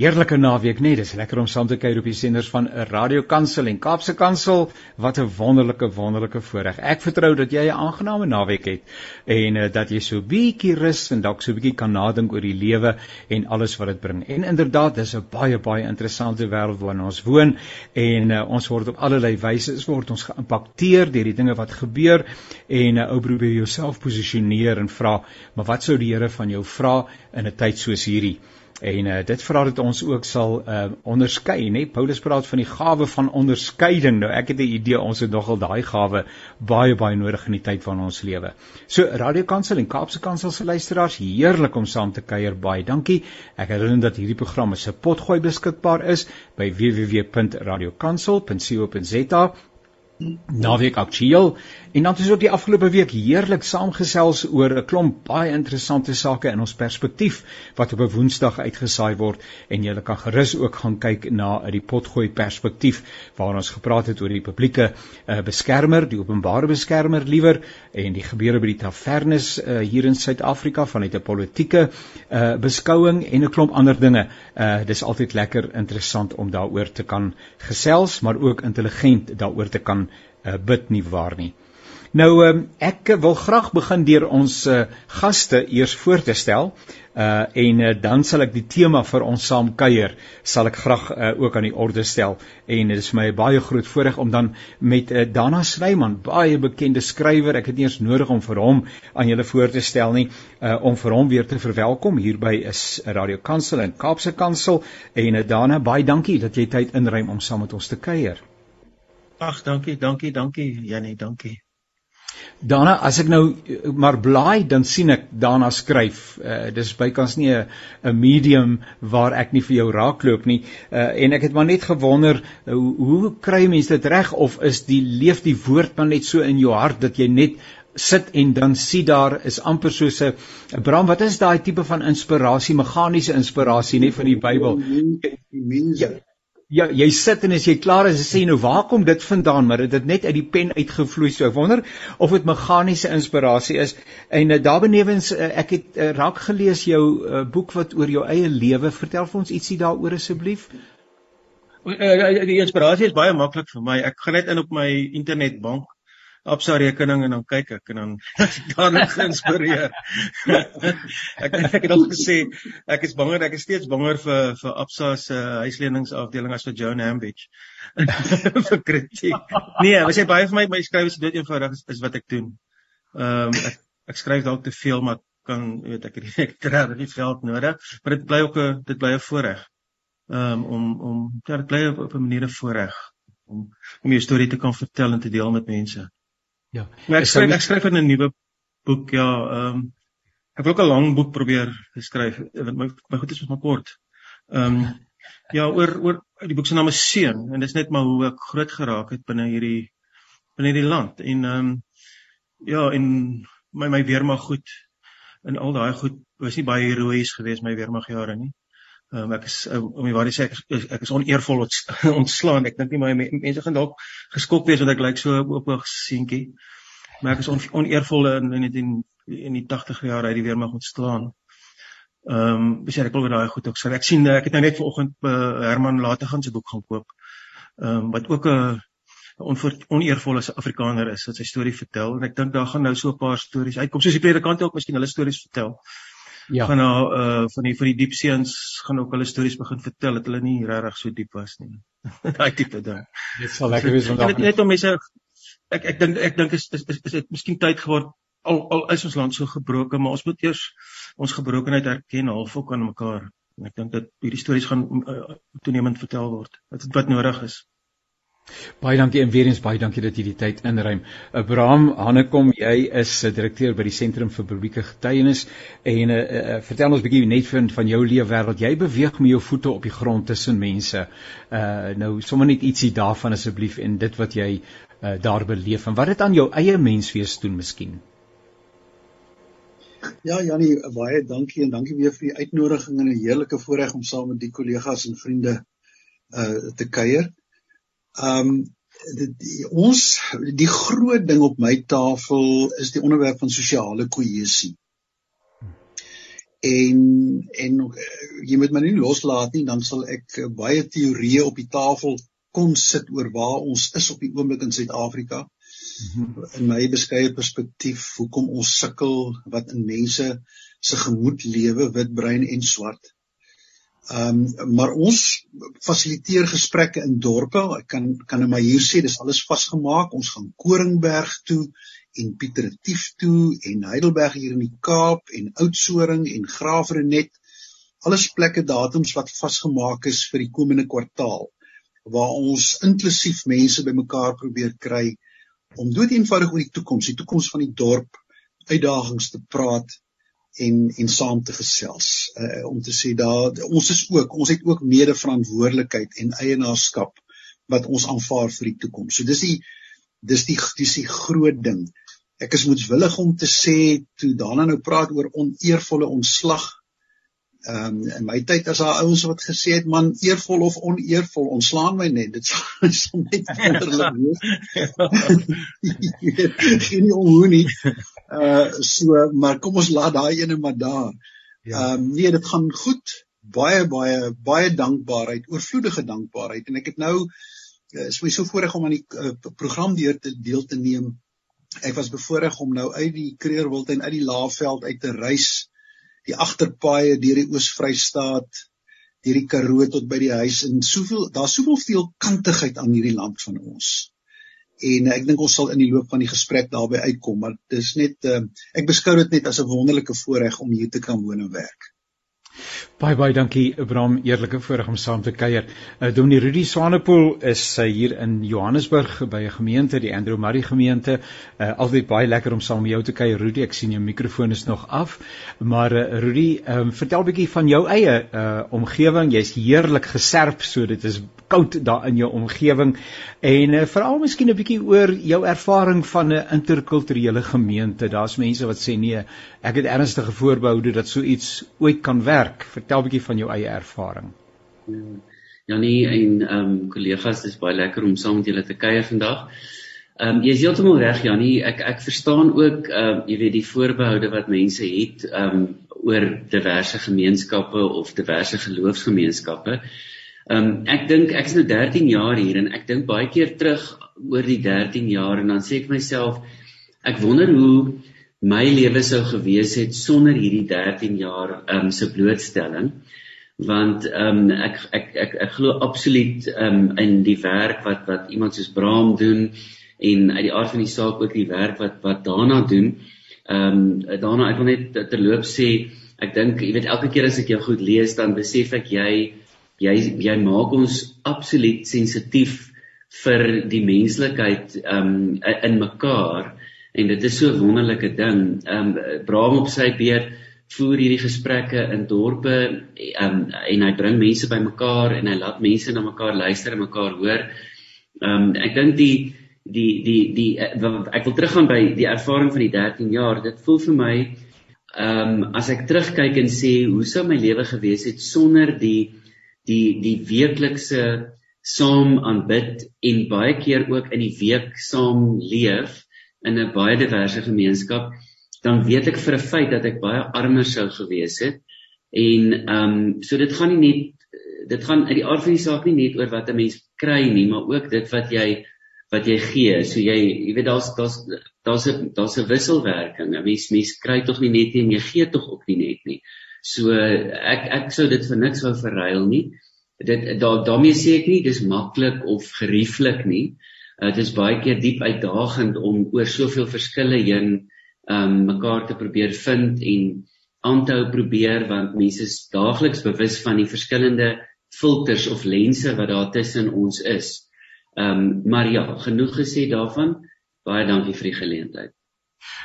Heerlike naweek net. Dis lekker om saam te kuier op die senders van Radio Kansel en Kaapse Kansel. Wat 'n wonderlike wonderlike voorreg. Ek vertrou dat jy 'n aangename naweek het en uh, dat jy so bietjie rus en dalk so bietjie kan nadink oor die lewe en alles wat dit bring. En inderdaad, dis 'n baie baie interessante wêreld waarin ons woon en uh, ons word op allerlei wyse word ons geïmpakteer deur die dinge wat gebeur en 'n uh, ou probeer jouself posisioneer en vra, maar wat sou die Here van jou vra in 'n tyd soos hierdie? En uh, dit vra dat ons ook sal uh, onderskei, nê? Paulus praat van die gawe van onderskeiding. Nou ek het 'n idee ons het nogal daai gawe baie baie nodig in die tyd van ons lewe. So Radio Kansel en Kaapse Kansel se luisteraars, heerlik om saam te kuier. Baie dankie. Ek herinner dat hierdie program se potgooi beskikbaar is by www.radiokansel.co.za naweek aktueel en dan het ons ook die afgelope week heerlik saamgesels oor 'n klomp baie interessante sake in ons perspektief wat op 'n Woensdag uitgesaai word en jy kan gerus ook gaan kyk na die potgooi perspektief waar ons gepraat het oor die publieke uh, beskermer, die openbare beskermer liewer en die gebeure by die tavernes uh, hier in Suid-Afrika vanuit 'n politieke uh, beskouing en 'n klomp ander dinge. Uh, dis altyd lekker interessant om daaroor te kan gesels, maar ook intelligent daaroor te kan uh, bid nie waar nie. Nou um, ek wil graag begin deur ons uh, gaste eers voor te stel. Uh en uh, dan sal ek die tema vir ons saam kuier sal ek graag uh, ook aan die orde stel en dit is vir my baie groot voorreg om dan met uh, Dana Snyman baie bekende skrywer ek het nie eens nodig om vir hom aan julle voor te stel nie uh, om vir hom weer te verwelkom hierby is Radio Kansel en Kaapse Kansel en uh, Dana baie dankie dat jy tyd inruim om saam met ons te kuier. Ag, dankie, dankie, dankie Janie, dankie. Daarna as ek nou eh, maar blaai dan sien ek daarna skryf. Uh, dis bykans nie 'n medium waar ek nie vir jou raakloop nie. Uh, en ek het maar net gewonder uh, hoe kry mense dit reg of is die leef die woord maar net so in jou hart dat jy net sit en dan sien daar is amper soos 'n Bram wat is daai tipe van inspirasie meganiese inspirasie nie van die Bybel. Die mense ja, Ja, jy sit en as jy klaar is, sê jy nou waar kom dit vandaan? Maar dit het net uit die pen uitgevloei. So ek wonder of dit meganiese inspirasie is. En uh, daarbenewens uh, ek het uh, raak gelees jou uh, boek wat oor jou eie lewe. Vertel vir ons ietsie daaroor asseblief. Die inspirasie is baie maklik vir my. Ek gaan net in op my internetbank Absa rekening en dan kyk ek en dan net geïnspireer. ek ek het al gesê ek is banger ek is steeds banger vir vir Absa se uh, huisleningsafdeling as vir Joan Hambidge. vir kritiek. Nee, wat sê baie vir my my skryf is dood eenvoudig is, is wat ek doen. Ehm um, ek ek skryf dalk te veel maar kan weet ek ek trek nie veld nodig, maar dit bly ook 'n dit bly 'n voorreg. Ehm um, om om ja, dit bly op 'n manier 'n voorreg om om jou storie te kan vertel en te deel met mense. Ja. Maar ek skryf ek skryf in 'n nuwe boek, ja, ehm um, ek wil ook 'n lang boek probeer skryf. My my goed is maar kort. Ehm um, ja, oor oor die boek se naam is Seun en dit is net maar hoe ek groot geraak het binne hierdie binne hierdie land en ehm um, ja, en my my weermag goed en al daai goed was nie baie heroïes geweest my weermagjare nie. Um, ek is um, om die waarheid sê ek is, ek is oneervol ontslaan. Ek dink nie my mense gaan dalk geskok wees want ek lyk so op 'n seentjie. Maar ek is on, oneervol in in die in die 80 jaar uit die weermag ontslaan. Ehm um, besef ek wil daai goed ook sê. Ek sien ek het nou net vanoggend uh, Herman Lategan se boek gaan koop. Ehm um, wat ook 'n oneervolle Afrikaner is wat sy storie vertel en ek dink daar gaan nou so 'n paar stories uitkom soos die predikante ook miskien hulle stories vertel ja. gaan nou uh van die van die diepseens gaan ook hulle stories begin vertel dat hulle nie regtig so diep was nie. Daai tipe ding. Dit sal lekker wees vandag. Net, net om mense ek ek dink ek dink is is is, is dit miskien tyd geword al al is ons land so gebroken, maar ons moet eers ons gebrokenheid erken half ook aan mekaar. En ek dink dat hierdie stories gaan uh, toenemend vertel word. Wat wat nodig is. Baie dankie en weer eens baie dankie dat jy die tyd inruim. Abraham Hanekom, jy is eh, direkteur by die Sentrum vir Publieke Getuienis en uh, uh, vertel ons 'n bietjie net van van jou leefwêreld. Jy beweeg met jou voete op die grond tussen mense. Uh nou sommer net ietsie daarvan asseblief en dit wat jy uh, daar beleef en wat dit aan jou eie menswees doen miskien. Ja Jannie, baie dankie en dankie weer vir die uitnodiging en 'n heerlike voorreg om saam met die kollegas en vriende uh te kuier. Ehm um, die, ons die groot ding op my tafel is die onderwerp van sosiale kohesie. en en jy moet my nie loslaat nie dan sal ek baie teorieë op die tafel kon sit oor waar ons is op die oomblik in Suid-Afrika. In my beskeie perspektief, hoekom ons sukkel, wat in mense se gemoed lewe, wit, bruin en swart. Ehm um, maar ons fasiliteer gesprekke in dorpe. Ek kan kan net maar hier sê dis alles vasgemaak. Ons gaan Koringberg toe en Pieteretief toe en Heidelberg hier in die Kaap en Oudtshoorn en Graafrenet. Alles plekke datums wat vasgemaak is vir die komende kwartaal waar ons inklusief mense bymekaar probeer kry om dood eenvoudig oor die toekoms, die toekoms van die dorp, uitdagings te praat en en saam te gesels uh, om te sê daar ons is ook ons het ook mede verantwoordelikheid en eienaarskap wat ons aanvaar vir die toekoms. So dis die dis die dis die groot ding. Ek is moetswillig om te sê toe daarna nou praat oor oneervolle ontslag Ehm um, in my tyd as daar ouens wat gesê het man eervol of oneervol ontslaan my net dit is net wonderlik wees. Geen nie hoe nie. Uh so maar kom ons laat daai ene maar daar. Ja. Ehm um, nee dit gaan goed. Baie baie baie dankbaarheid, oorvloedige dankbaarheid en ek het nou uh, is my so voorreg om aan die uh, program deur te deel te neem. Ek was bevoorreg om nou uit die Kreerwiltuin uit die Laagveld uit te reis die agterpaaie deur die Oos-Vrystaat, deur die Karoo tot by die huis en soveel daar's soveel veelkantigheid aan hierdie land van ons. En ek dink ons sal in die loop van die gesprek daarby uitkom, maar dis net uh, ek beskou dit net as 'n wonderlike voorreg om hier te kan woon en werk. Baie baie dankie Abraham, eerlike voorreg om saam te kuier. Uh, Dominee Rudy Swanepoel is uh, hier in Johannesburg by 'n gemeente, die Andrew Murray gemeente. Uh, altyd baie lekker om saam met jou te kuier Rudy. Ek sien jou mikrofoon is nog af. Maar uh, Rudy, um, vertel 'n bietjie van jou eie uh, omgewing. Jy's heerlik geserp, so dit is koud daar in jou omgewing. En uh, veral miskien 'n bietjie oor jou ervaring van 'n interkulturele gemeente. Daar's mense wat sê nee, ek het ernstige voorbehoude dat so iets ooit kan werk. Vertel 'n bietjie van jou eie ervaring. Janie en ehm um, kollegas, dis baie lekker om saam met julle te kuier vandag. Ehm um, jy is heeltemal reg Janie, ek ek verstaan ook ehm um, jy weet die voorbehoude wat mense het ehm um, oor diverse gemeenskappe of diverse geloofsgemeenskappe. Ehm um, ek dink ek is nou 13 jaar hier en ek dink baie keer terug oor die 13 jaar en dan sê ek myself ek wonder hoe my lewe sou gewees het sonder hierdie 13 jaar ehm um, se blootstelling want ehm um, ek ek ek ek glo absoluut ehm um, in die werk wat wat iemand soos Braam doen en uit die aard van die saak ook die werk wat wat daarna doen. Ehm um, daarna ek wil net terloop sê ek dink jy weet elke keer as ek jou goed lees dan besef ek jy jy jy maak ons absoluut sensitief vir die menslikheid um in mekaar en dit is so 'n wonderlike ding. Um Braam op sy beurt voer hierdie gesprekke in dorpe um en hy bring mense bymekaar en hy laat mense na mekaar luister en mekaar hoor. Um ek dink die die die die ek wil teruggaan by die ervaring van die 13 jaar. Dit voel vir my um as ek terugkyk en sê hoe sou my lewe gewees het sonder die die die weeklikse saam aanbid en baie keer ook in die week saam leef in 'n baie diverse gemeenskap, dan weet ek vir 'n feit dat ek baie armer sou gewees het. En ehm um, so dit gaan nie net dit gaan uit die aard van die saak nie net oor wat 'n mens kry nie, maar ook dit wat jy wat jy gee. So jy jy weet daar's daar's daar's 'n daar's 'n wisselwerking. 'n Mens mens kry tog nie net en jy gee tog ook nie net nie. So ek ek sou dit vir niks wou verruil nie. Dit daar daarmee sê ek nie dis maklik of gerieflik nie. Uh, dit is baie keer diep uitdagend om oor soveel verskille heen um mekaar te probeer vind en aanhou probeer want mense is daagliks bewus van die verskillende filters of lense wat daar tussen ons is. Um maar ja, genoeg gesê daarvan. Baie dankie vir die geleentheid.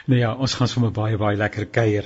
Nou ja, ons gaan sommer baie baie lekker kuier.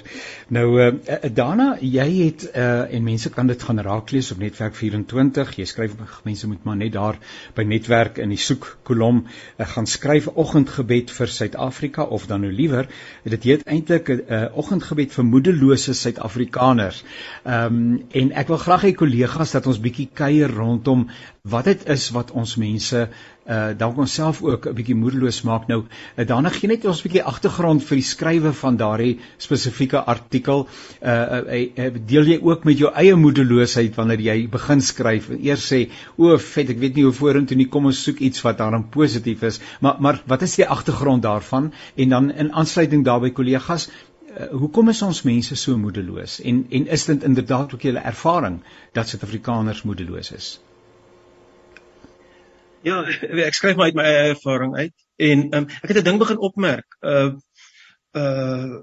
Nou uh, daarna jy het uh, en mense kan dit gaan raaklees op netwerk 24. Jy skryf mense moet maar net daar by netwerk in die soek kolom uh, gaan skryf oggendgebed vir Suid-Afrika of dan nou liewer dit heet eintlik 'n uh, oggendgebed vir moedelose Suid-Afrikaners. Ehm um, en ek wil graag hê kollegas dat ons bietjie kuier rondom wat dit is wat ons mense uh dalk onsself ook 'n bietjie moedeloos maak nou. Uh, daarna gee net ons 'n bietjie agtergrond vir die skrywe van daardie spesifieke artikel. Uh, uh, uh deel jy ook met jou eie moedeloosheid wanneer jy begin skryf en eers sê o, vet, ek weet nie hoe vorentoe nie, kom ons soek iets wat daarin positief is. Maar maar wat is die agtergrond daarvan? En dan in aansluiting daarbey kollegas, uh, hoekom is ons mense so moedeloos en en is dit inderdaad ook julle ervaring dat Suid-Afrikaners moedeloos is? Ja, ek skryf maar uit my eie ervaring uit en um, ek het 'n ding begin opmerk. Uh uh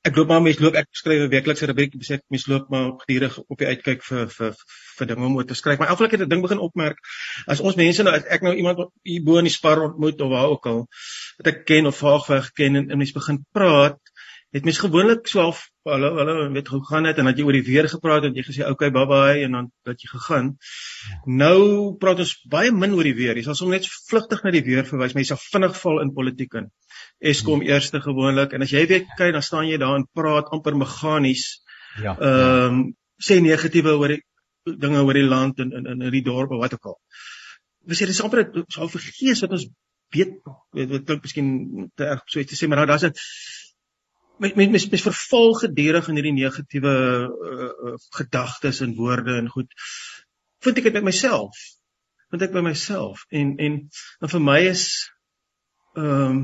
ek loop maar mense loop ek skryf 'n weeklikse rubriek sê ek mense loop maar gedurig op die uitkyk vir vir vir dinge om oor te skryf. Maar keer het 'n ding begin opmerk as ons mense nou ek nou iemand hier bo in die spar ontmoet of waar ook al wat ek ken of vaagweg ken en, en mense begin praat het mens gewoonlik so half hallo hallo weet hoe gaan dit en dat jy oor die weer gepraat en jy gesê okay bye bye en dan dat jy gegaan. Nou praat ons baie min oor die weer. Jy sal soms net vlugtig na die weer verwys, maar jy sal vinnig val in politiek in. Eskom hmm. eerste gewoonlik en as jy weet kyk dan staan jy daar en praat amper meganies. Ja. Ehm um, sê negatiewe oor die dinge oor die land en in in die dorp of wat ook al. Ons sê dis amper so vergees wat ons weet weet wat klink miskien te erg so iets te sê maar nou daar's 'n met met met, met verval gedurig in hierdie negatiewe uh, uh, gedagtes en woorde en goed vind ek dit met myself. Vind ek by myself. En en en vir my is ehm um,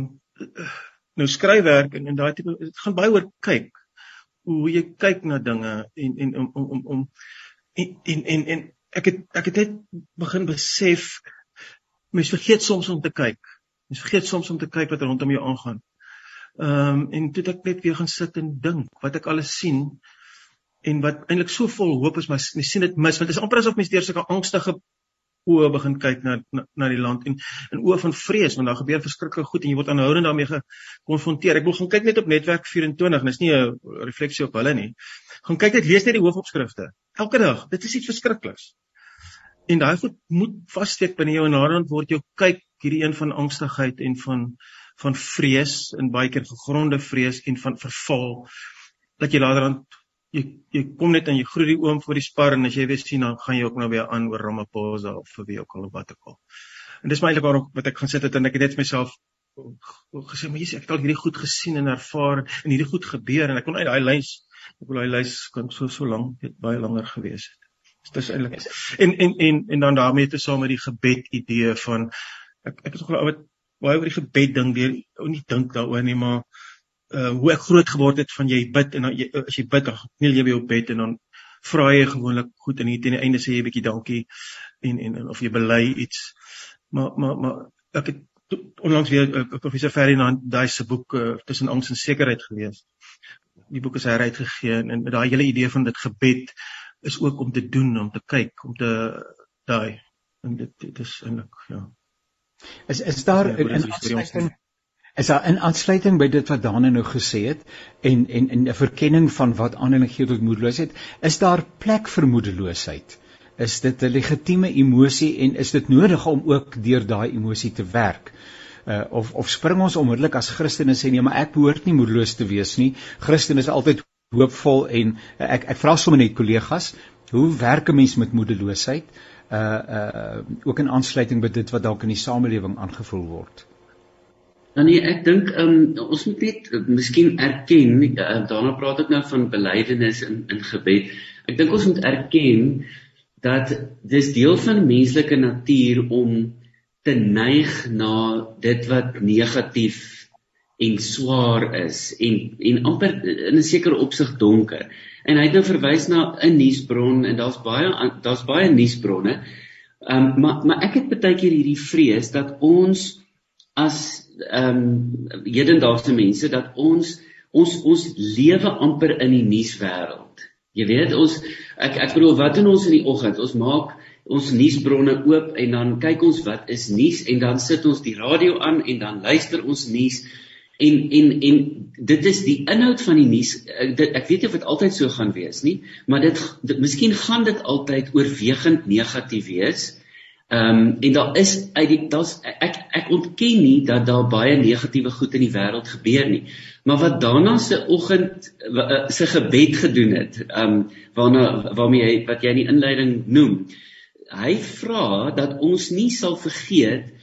nou skryfwerk en en daai tipe dit gaan baie oor kyk. Hoe jy kyk na dinge en en om om om om en en en, en ek het ek het net begin besef mens vergeet soms om te kyk. Mens vergeet soms om te kyk wat rondom jou aangaan Ehm um, en toe ek net weer gaan sit en dink wat ek alles sien en wat eintlik so vol hoop is maar mens sien dit mis want dit is amper asof mens deur sulke angstige oë begin kyk na, na na die land en in oë van vrees want daar gebeur verskriklike goed en jy word aanhoudend daarmee gekonfronteer. Ek wil gaan kyk net op netwerk 24 en dis nie 'n refleksie op hulle nie. Gaan kyk net lees net die hoofopskrifte. Elke dag. Dit is iets verskrikliks. En daai goed moet vassteek binne jou en naderhand word jou kyk hierdie een van angstigheid en van van vrees en baie keer gegronde vrees en van verval dat jy laterand jy jy kom net en jy groet die oom voor die spar en as jy weer sien dan gaan jy ook nou weer aan oor Ramaphosa of vir wie ook al of wat ook al. En dis my eintlik waarom wat ek gaan sit het en ek het net myself gesê maar sê ek het al hierdie goed gesien en ervaar en hierdie goed gebeur en ek kon uit daai lys ek wil daai lys kon so so lank dit baie langer gewees het. Dis eintlik en en en en dan daarmee te saam met die gebed idee van ek ek het ook al wat baie oor die gebed ding weer ou nie dink daaroor nie maar uh hoe ek groot geword het van jy bid en dan jy, as jy bid dan kniel jy by jou bed en dan vra jy gewoonlik goed en hier teen die einde sê jy 'n bietjie dankie en en of jy bely iets. Maar maar maar ek het onlangs weer uh, professor Ferdinand daai se boek uh, tussen angs en sekerheid gelees. Die boek is heruitgegee en, en daai hele idee van dit gebed is ook om te doen om te kyk om te daai. En dit dit is eintlik ja Is is daar ja, in aansluiting is daar in aansluiting by dit wat Dane nou gesê het en en en 'n verkenning van wat aanleiding gee tot moedeloosheid, is daar plek vir moedeloosheid? Is dit 'n legitieme emosie en is dit nodig om ook deur daai emosie te werk? Uh, of of spring ons onmiddellik as Christene sê nee, maar ek behoort nie moedeloos te wees nie. Christene is altyd hoopvol en uh, ek ek vra sommer net kollegas, hoe werk 'n mens met moedeloosheid? uh uh ook in aansluiting by dit wat dalk in die samelewing aangevoel word. Dan nee, ek dink um ons moet net uh, miskien erken, uh, daarna praat ek nou van belydenis in in gebed. Ek dink ons moet erken dat dis deel van menslike natuur om te neig na dit wat negatief en swaar is en en amper in 'n sekere opsig donker. En hy het nou verwys na 'n nuusbron en daar's baie daar's baie nuusbronne. Ehm um, maar maar ek het baie keer hierdie vrees dat ons as ehm um, hedendaagse mense dat ons ons ons lewe amper in die nuuswêreld. Jy weet ons ek ek bedoel wat doen ons in die oggend? Ons maak ons nuusbronne oop en dan kyk ons wat is nuus en dan sit ons die radio aan en dan luister ons nuus En en en dit is die inhoud van die nuus. Ek, ek weet nie of dit altyd so gaan wees nie, maar dit, dit miskien gaan dit altyd oorwegend negatief wees. Ehm um, en daar is uit die daar's ek ek ontken nie dat daar baie negatiewe goed in die wêreld gebeur nie. Maar wat daarna se oggend eh, se gebed gedoen het, ehm um, waarna waarmee hy wat jy in die inleiding noem, hy vra dat ons nie sal vergeet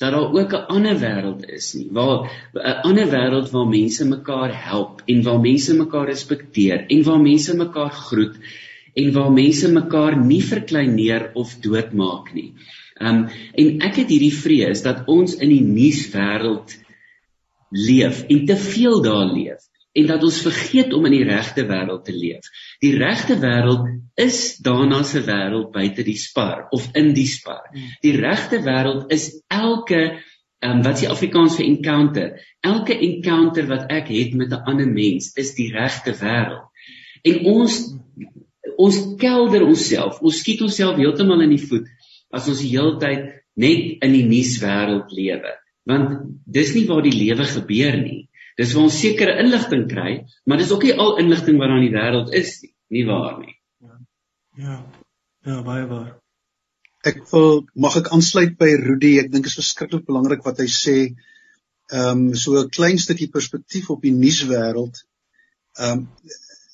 dat daar ook 'n ander wêreld is nie waar 'n ander wêreld waar mense mekaar help en waar mense mekaar respekteer en waar mense mekaar groet en waar mense mekaar nie verkleineer of doodmaak nie. Um en ek het hierdie vrees dat ons in die nuuswêreld leef en te veel daar leef en dat ons vergeet om in die regte wêreld te leef. Die regte wêreld is daarna se wêreld buite die spar of in die spar. Hmm. Die regte wêreld is elke um, wat s'ie Afrikaans vir encounter. Elke encounter wat ek het met 'n ander mens is die regte wêreld. En ons ons kelder onsself, ons skiet onsself heeltemal in die voet as ons die hele tyd net in die nuuswêreld lewe. Want dis nie waar die lewe gebeur nie. Dis waar ons sekere inligting kry, maar dis ook nie al inligting wat aan die wêreld is nie, nie waar nie. Ja. Ja, ja baie waar. Ek wil mag ek aansluit by Rudy. Ek dink dit is verskriklik belangrik wat hy sê. Ehm um, so 'n klein stukkie perspektief op die nuuswêreld. Ehm um,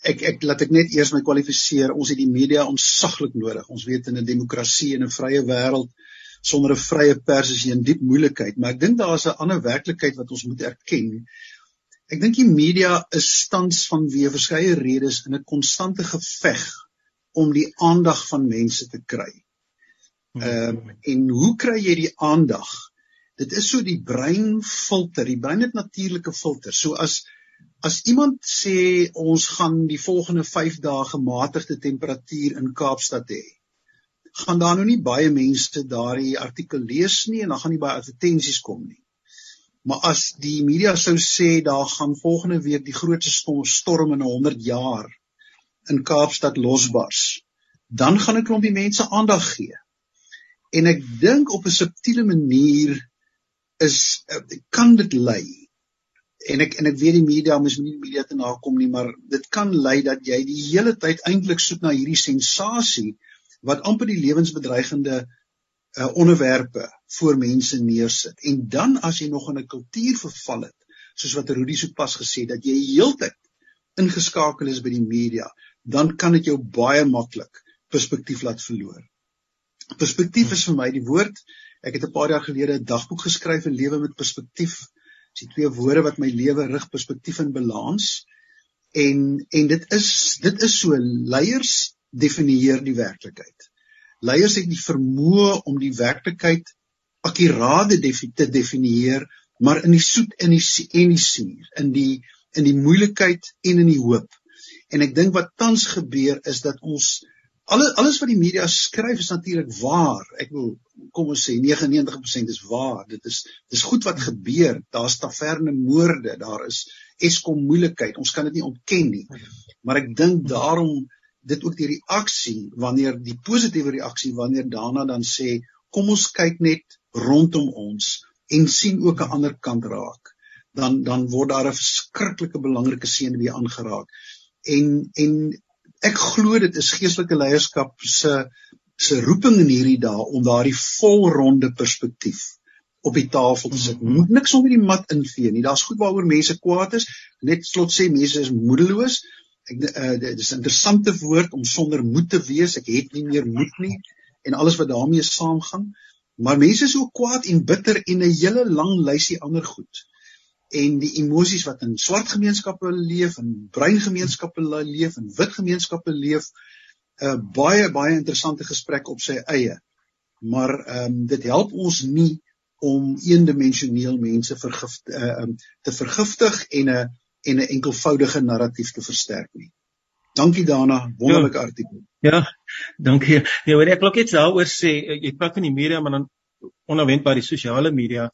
ek ek laat ek net eers my kwalifiseer. Ons het die media onsaglik nodig. Ons weet in 'n demokrasie en 'n vrye wêreld sonder 'n vrye pers is jy in diep moeilikheid, maar ek dink daar is 'n ander werklikheid wat ons moet erken. Ek dink die media is tans vanweë verskeie redes in 'n konstante geveg om die aandag van mense te kry. Hmm. Ehm um, en hoe kry jy die aandag? Dit is so die brein filter, die brein het natuurlike filters. So as as iemand sê ons gaan die volgende 5 dae gematigde temperatuur in Kaapstad hê, gaan daar nou nie baie mense daardie artikel lees nie en dan gaan nie baie advertensies kom nie. Maar as die media sou sê daar gaan volgende week die grootste storm in 100 jaar in Kaapstad losbars, dan gaan 'n klompie mense aandag gee. En ek dink op 'n subtiele manier is kan dit lei. En ek en ek weet die media moet nie die media te nakom nie, maar dit kan lei dat jy die hele tyd eintlik soek na hierdie sensasie wat amper die lewensbedreigende uh, onderwerpe voor mense neersit. En dan as jy nog in 'n kultuur verval het, soos wat Rudy sopas gesê het dat jy heeltyd ingeskakel is by die media, dan kan dit jou baie maklik perspektief laat verloor. Perspektief is vir my die woord. Ek het 'n paar jaar gelede 'n dagboek geskryf en lewe met perspektief. Dis die twee woorde wat my lewe rig perspektief en balans. En en dit is dit is so leiers definieer die werklikheid leiers het die vermoë om die werklikheid akkuraat te definieer, maar in die soet en die en die suur, in die in die moeilikheid en in die hoop. En ek dink wat tans gebeur is dat ons alles alles wat die media skryf is natuurlik waar. Ek wil kom ons sê 99% is waar. Dit is dis goed wat gebeur. Daar's taverne moorde, daar is Eskom moeilikheid. Ons kan dit nie ontken nie. Maar ek dink daarom dit ook die reaksie wanneer die positiewe reaksie wanneer daarna dan sê kom ons kyk net rondom ons en sien ook 'n ander kant raak dan dan word daar 'n verskriklike belangrike seënweë aangeraak en en ek glo dit is geestelike leierskap se se roeping in hierdie dae om daardie volronde perspektief op die tafel te sit. Moet niks onder die mat invee nie. Daar's goed waaroor mense kwaad is. Net slot sê mense is moedeloos, ek uh, dit is 'n interessante woord om sonder moed te wees. Ek het nie meer moed nie en alles wat daarmee saamgaan. Maar mense is ook kwaad en bitter en 'n hele lang lysie ander goed. En die emosies wat in swart gemeenskappe leef en bruin gemeenskappe leef en wit gemeenskappe leef, 'n uh, eh, baie baie interessante gesprek op sy eie. Maar ehm um, dit help ons nie om eendimensioneel mense vergif uh, um, te vergiftig en 'n uh, en 'n enkelvoudige narratief te versterk nie. Dankie Dana, wonderlike ja, artikel. Ja, dankie. Nee, hoor ek wil net daaroor sê, jy praat van die media, maar dan onverwendbaar die sosiale media.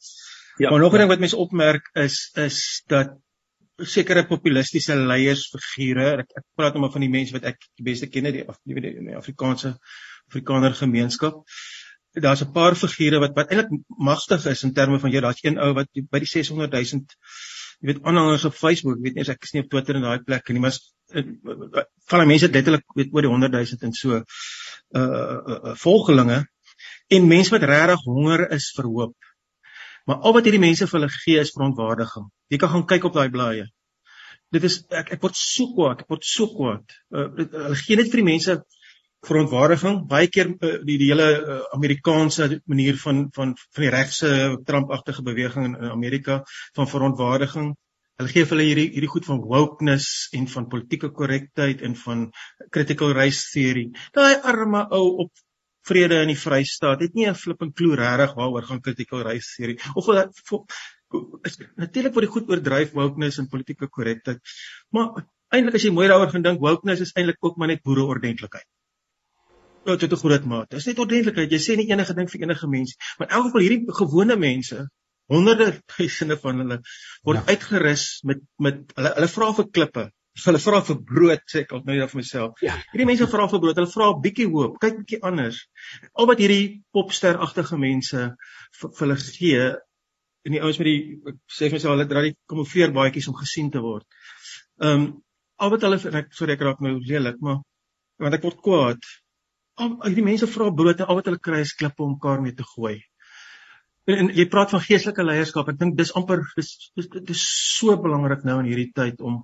Ja. Maar nog 'n ding wat mense opmerk is is dat sekere populistiese leiers figure, ek, ek praat nou maar van die mense wat ek die beste ken uit die, die, die, die Afrikaanse Afrikaner gemeenskap. Daar's 'n paar figure wat wat eintlik magtig is in terme van jy daar's een ou wat by die 600 000 jy weet aanhangers op Facebook, weet nie as ek is nie op Twitter en daai plekke nie, maar van die mense letterlik weet oor die 100 000 en so uh, uh, uh volgelinge en mense wat regtig honger is vir hoop. Maar al wat hierdie mense vir hulle gee is verontwaardiging. Jy kan gaan kyk op daai blaaie. Dit is ek ek word so kwaad, ek word so kwaad. Uh, hulle gee net vir die mense verontwaardiging. Baie keer uh, die die hele uh, Amerikaanse manier van van van die regse Trump-agtige beweging in, in Amerika van verontwaardiging. Hulle gee hulle hierdie hierdie goed van wokeness en van politieke korrektheid en van critical race theory. Daai arme ou op vrede in die Vrystaat het nie 'n flip en klou regtig waaroor gaan critical race theory. Of natuurlik word die goed oordryf wokeness en politieke korrektheid. Maar eintlik as jy mooi daaroor gaan dink wokeness is eintlik ook maar net boere ordentlikheid Ja, tot 'n groot mate. Dit is net ordentlikheid. Jy sê nie enige ding vir enige mens, maar in elk geval hierdie gewone mense, honderde duisende van hulle word ja. uitgerus met met hulle hulle vra vir klippe. Hulle vra vir brood, sê ek nou vir myself. Ja. Hierdie mense vra vir brood. Hulle vra 'n bietjie hoop. Kyk bietjie anders. Al wat hierdie popsteragtige mense vir hulle gee en die ouens met die ek sê vir myself hulle dra die kamoufleer baadjies om gesien te word. Ehm um, al wat hulle ek sorry ek raak nou lelik, maar want ek word kwaad al die mense vra brood en al wat hulle kry is klippe om mekaar mee te gooi. En, en jy praat van geestelike leierskap. Ek dink dis amper dis dis dit is so belangrik nou in hierdie tyd om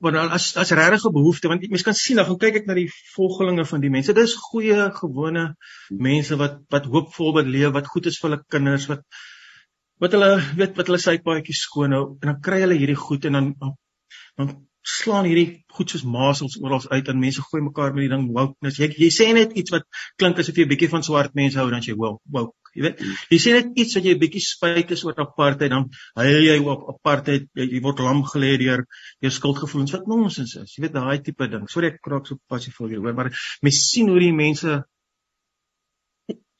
want as as regtig 'n behoefte want mense kan sien dan kyk ek na die volgelinge van die mense. Dis goeie gewone mense wat wat hoopvol wil leef, wat goed is vir hulle kinders, wat wat hulle weet wat hulle sypaadjies skoon hou en dan kry hulle hierdie goed en dan dan slaan hierdie goed soos masels oral uit en mense gooi mekaar met die ding wokeness. Jy jy sê net iets wat klink asof jy 'n bietjie van swart mense hou dan jy woke. woke. Jy weet, jy sê net iets wat jy 'n bietjie spyt is oor apartheid dan huil jy op apartheid. Jy, jy word lam gelê deur jou skuldgevoelens wat nonsens is. Jy weet daai tipe ding. Sorry ek kraak so passief jou, maar mens sien hoe die mense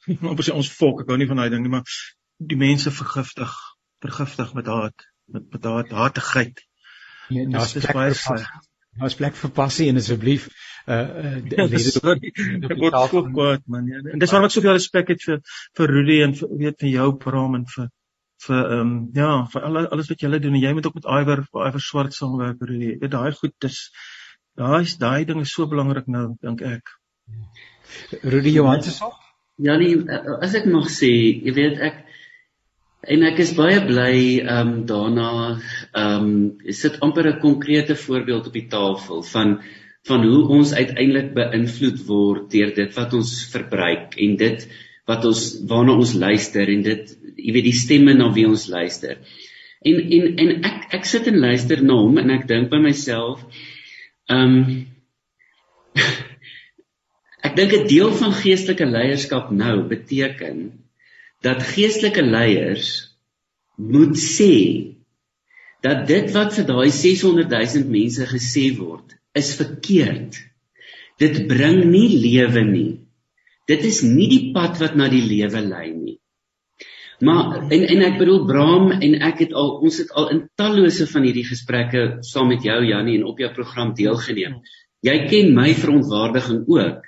op sy ons volk, ek hou nie van daai ding nie, maar die mense vergiftig, vergiftig met haat, met met haat, haatigheid. Nee, daar's baie daar's plek vir passie en asseblief uh uh dit word so kwaad man ja. En dis waarom ek soveel respek het vir vir Rudy en vir weet vir jou Bram en vir vir ehm um, ja, vir al alles wat julle doen en jy moet ook met Iwer Iwer swart saamwerk Rudy. Dit daai goed dis daai daai ding is so belangrik nou dink ek. Rudy Johansen sê Ja nee, as ek mag sê, jy weet ek En ek is baie bly ehm um, daarna ehm um, sit amper 'n konkrete voorbeeld op die tafel van van hoe ons uiteindelik beïnvloed word deur dit wat ons verbruik en dit wat ons waarna ons luister en dit jy weet die stemme na wie ons luister. En en en ek ek sit en luister na hom en ek dink by myself ehm um, ek dink 'n deel van geestelike leierskap nou beteken dat geestelike leiers moet sê dat dit wat vir daai 600 000 mense gesê word is verkeerd. Dit bring nie lewe nie. Dit is nie die pad wat na die lewe lei nie. Maar en en ek bedoel Bram en ek het al ons het al in tallose van hierdie gesprekke saam met jou Jannie en op jou program deelgeneem. Jy ken my verontwaardiging ook.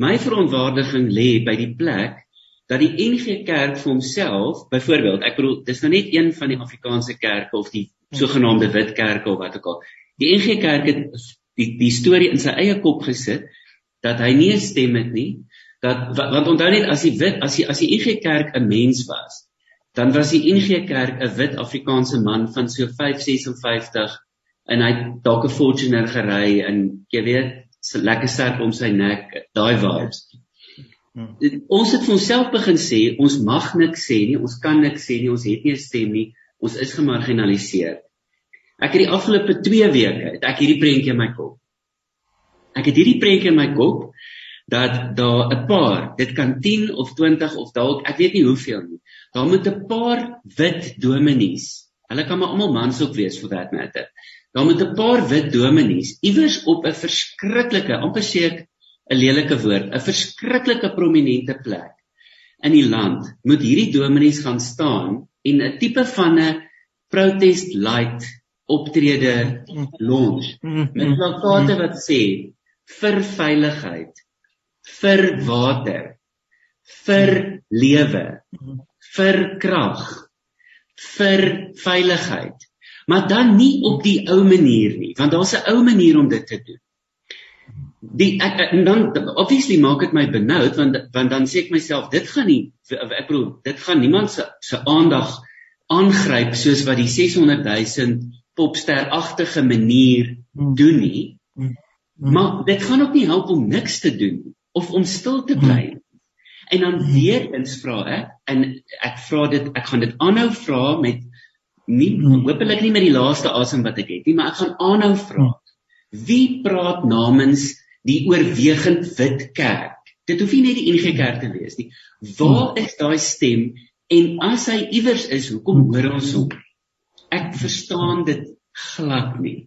My verontwaardiging lê by die plek dat die NG Kerk vir homself, byvoorbeeld, ek bedoel, dis nou net een van die Afrikaanse kerke of die sogenaamde wit kerke of wat ook al. Die NG Kerk het die die storie in sy eie kop gesit dat hy nie 'n stem het nie, dat want onthou net as die wit as die as die NG Kerk 'n mens was, dan was die NG Kerk 'n wit Afrikaanse man van so 556 en hy het dalk 'n Fortuner gery en jy weet, so lekker sterk om sy nek, daai vibes. Hmm. Ons het vir onsself begin sê ons mag niks sê nie, ons kan niks sê nie, ons het nie 'n stem nie, ons is gemarginaliseer. Ek het die afgelope 2 weke het ek hierdie prentjie in my kop. Ek het hierdie prentjie in my kop dat daar 'n paar, dit kan 10 of 20 of dalk ek weet nie hoeveel nie. Daar moet 'n paar wit dominees. Hulle kan maar almal mans ook wees vir that matter. Daar moet 'n paar wit dominees iewers op 'n verskriklike, amper sê ek 'n lelike woord, 'n verskriklike prominente plek in die land, moet hierdie dominees gaan staan en 'n tipe van 'n protest light optrede launch met plakate wat sê vir veiligheid, vir water, vir lewe, vir krag, vir veiligheid. Maar dan nie op die ou manier nie, want daar's 'n ou manier om dit te doen die ek, ek en dan obviously maak dit my benoud want want dan sê ek myself dit gaan nie ek bedoel dit gaan niemand se se aandag aangryp soos wat die 600 000 popsteragtige manier hmm. doen nie. Hmm. Maar dit gaan ook nie help om niks te doen of om stil te bly. En dan weer eens vra ek en ek vra dit ek gaan dit aanhou vra met nie hopelik nie met die laaste asem wat ek het nie, maar ek gaan aanhou vra. Wie praat namens die oorwegend wit kerk? Dit hoef nie net die NG Kerk te wees nie. Waar is daai stem en as hy iewers is, hoekom hoor ons hom? Ek verstaan dit glad nie.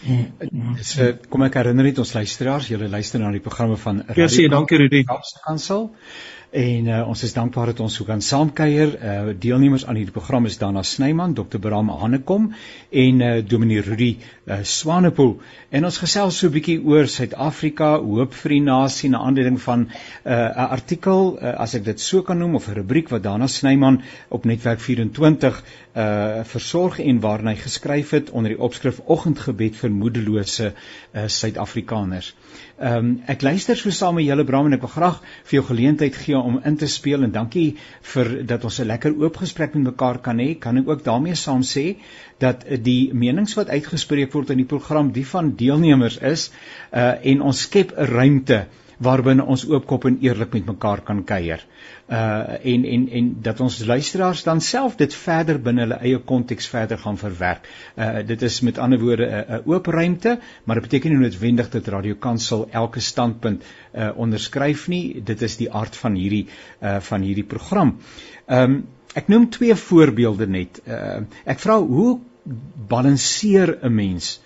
Dis uh, kom ek herinner net ons luisteraars, julle luister na die programme van Radio Ja, sê dankie Rudy. Kansel. En uh, ons is dankbaar dat ons so kan saamkuier. Uh, deelnemers aan hierdie program is Dana Snyman, Dr. Bram Hanekom en uh, Dominee Rudy uh, Swanepoel. En ons gesels so 'n bietjie oor Suid-Afrika, hoop vir die nasie na aanleiding van 'n uh, artikel, uh, as ek dit so kan noem of 'n rubriek wat Dana Snyman op Netwerk 24 uh versorg en waarin hy geskryf het onder die opskrif Oggendgebed vir moedelose uh Suid-Afrikaners. Ehm um, ek luister so saam met julle Bram en ek wil graag vir jou geleentheid gee om in te speel en dankie vir dat ons 'n lekker oop gesprek met mekaar kan hê. Kan ek ook daarmee saam sê dat die menings wat uitgespreek word in die program die van deelnemers is uh en ons skep 'n ruimte waarbinne ons oopkop en eerlik met mekaar kan kuier. Uh en en en dat ons luisteraars dan self dit verder binne hulle eie konteks verder gaan verwerk. Uh dit is met ander woorde 'n uh, oop ruimte, maar dit beteken nie noodwendig dat Radio Kansel elke standpunt uh onderskryf nie. Dit is die aard van hierdie uh van hierdie program. Um ek noem twee voorbeelde net. Uh ek vra hoe balanseer 'n mens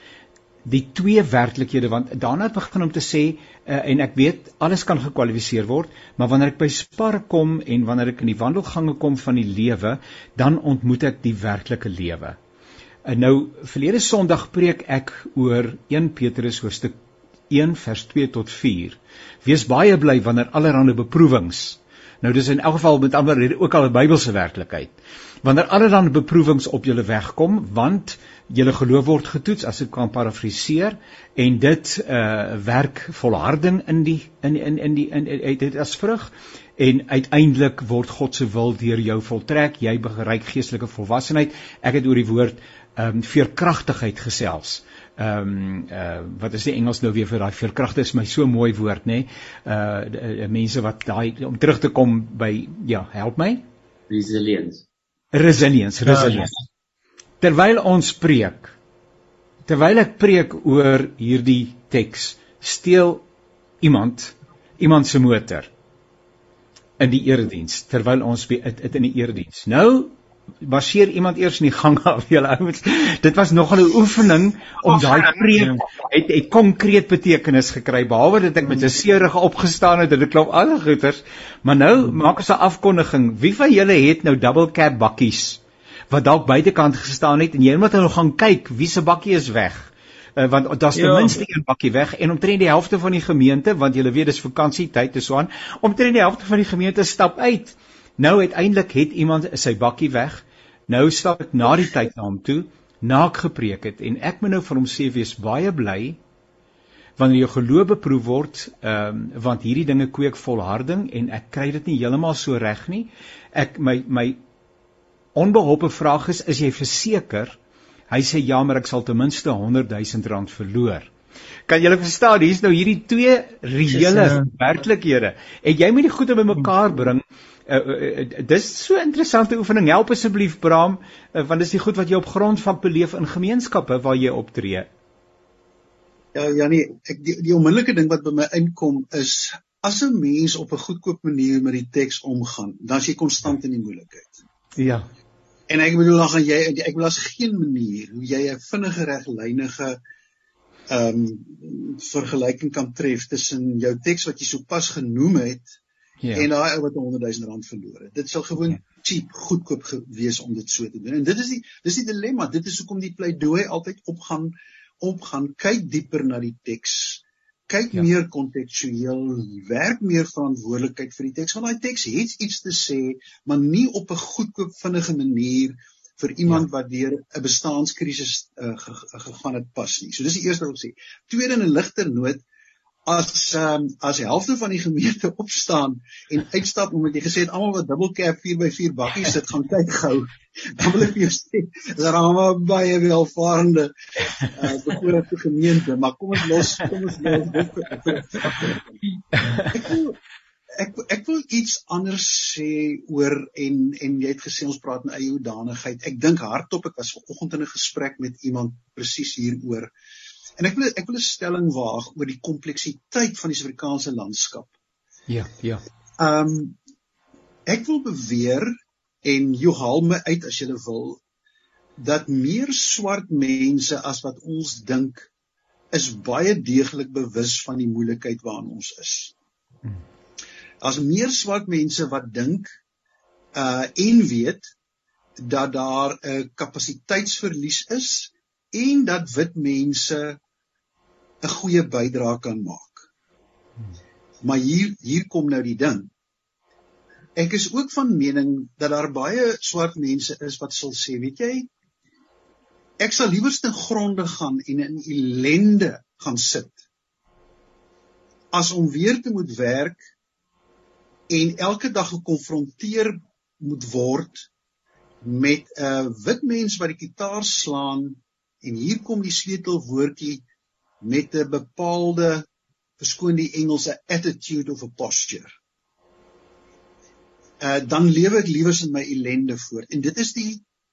die twee werklikhede want daarna het begin om te sê uh, en ek weet alles kan gekwalifiseer word maar wanneer ek by spar kom en wanneer ek in die wandelgange kom van die lewe dan ontmoet ek die werklike lewe. En nou verlede Sondag preek ek oor 1 Petrus hoofstuk 1 vers 2 tot 4. Wees baie bly wanneer allerlei beproewings Nou dis in elk geval met ander rede ook al 'n Bybelse werklikheid. Wanneer allerlei beproewings op julle wegkom, want julle geloof word getoets as ek kan parafraseer en dit uh werk volharding in die in in in die in dit as vrug en uiteindelik word God se wil deur jou voltrek. Jy bereik geestelike volwassenheid. Ek het oor die woord ehm um, veerkragtigheid gesels ehm um, uh wat is die Engels nou weer vir daai veerkragte is my so mooi woord nê. Nee? Uh mense wat daai om terug te kom by ja, help my. Resilience. Resilience, ja, resilience. Terwyl ons preek, terwyl ek preek oor hierdie teks, steel iemand iemand se motor in die erediens terwyl ons dit in die erediens. Nou baseer iemand eers in die gang af julle ouens. Dit was nogal 'n oefening om daai preek het het konkreet betekenis gekry behalwe dat ek met 'n seerige opgestaan het en dit klop al goeters. Maar nou maak ons 'n afkondiging. Wie van julle het nou double cab bakkies wat dalk buitekant gestaan het en jy moet nou gaan kyk wie se bakkie is weg uh, want daar's ten ja. minste een bakkie weg en omtrent die helfte van die gemeente want julle weet dis vakansietyd te swaan omtrent die helfte van die gemeente stap uit Nou uiteindelik het iemand sy bakkie weg. Nou stap ek na die tyd na hom toe, na ek gepreek het en ek moet nou vir hom sê wees baie bly wanneer jou geloof beproef word, ehm um, want hierdie dinge kweek volharding en ek kry dit nie heeltemal so reg nie. Ek my my onbeholpe vraag is, is jy verseker? Hy sê ja, maar ek sal ten minste 100 000 rand verloor. Kan jy verstaan? Hier's nou hierdie twee reële uh, werklikhede. En jy moet die goede bymekaar bring uh, uh, dis so 'n interessante oefening. Help asseblief Bram, uh, want dis die goed wat jy op grond van beleef in gemeenskappe waar jy optree. Ja, Janie, ek die, die onmiddellike ding wat by my inkom is as 'n mens op 'n goedkoop manier met die teks omgaan, dan is jy konstant in die moeilikheid. Ja. En ek bedoel dan gaan jy ek bedoel as geen manier hoe jy 'n vinnige reglynige ehm um, vergelyking kan tref tussen jou teks wat jy sopas genoem het Ja. En daai ou wat 100 000 rand verloor het. Dit sal gewoon ja. cheap, goedkoop gewees om dit so te doen. En dit is die dis die dilemma. Dit is hoekom die pleidooi altyd opgaan opgaan kyk dieper na die teks. Kyk ja. meer kontekstueel, werk meer verantwoordelikheid vir die teks. Want daai teks het iets te sê, maar nie op 'n goedkoop vinnige manier vir iemand ja. wat deur 'n bestaanskrisis uh, gegaan het pas nie. So dis die eerste wat ek sê. Tweede in 'n ligter noot, as um, as die helfte van die gemeente opstaan en uitstap omdat jy gesê het almal wat dubbelcab 4x4 bakkies sit gaan kyk gou. Dan wil ek vir jou sê is almal baie welvarende uh behoorlike gemeente maar kom ons los kom ons los ek ek wil iets anders sê oor en en jy het gesê ons praat in eie hoedanigheid. Ek dink hardop ek was vanoggend in 'n gesprek met iemand presies hieroor En ek wil ek wil 'n stelling waag oor die kompleksiteit van die Suid-Afrikaanse landskap. Ja, ja. Ehm um, ek wil beweer en jy haal my uit as jy wil dat meer swart mense as wat ons dink is baie deeglik bewus van die moeilikheid waarin ons is. Hmm. As meer swart mense wat dink uh en weet dat daar 'n kapasiteitsverlies is en dat wit mense 'n goeie bydrae kan maak. Maar hier hier kom nou die ding. Ek is ook van mening dat daar baie swart mense is wat sal sê, weet jy, ek sal liewer te gronde gaan en in ellende gaan sit as om weer te moet werk en elke dag gekonfronteer moet word met 'n wit mens wat die kitaar slaan en hier kom die sleutelwoordjie met 'n bepaalde verskoon die Engelse attitude of a posture. Uh dan lewe ek liewers in my ellende voort en dit is die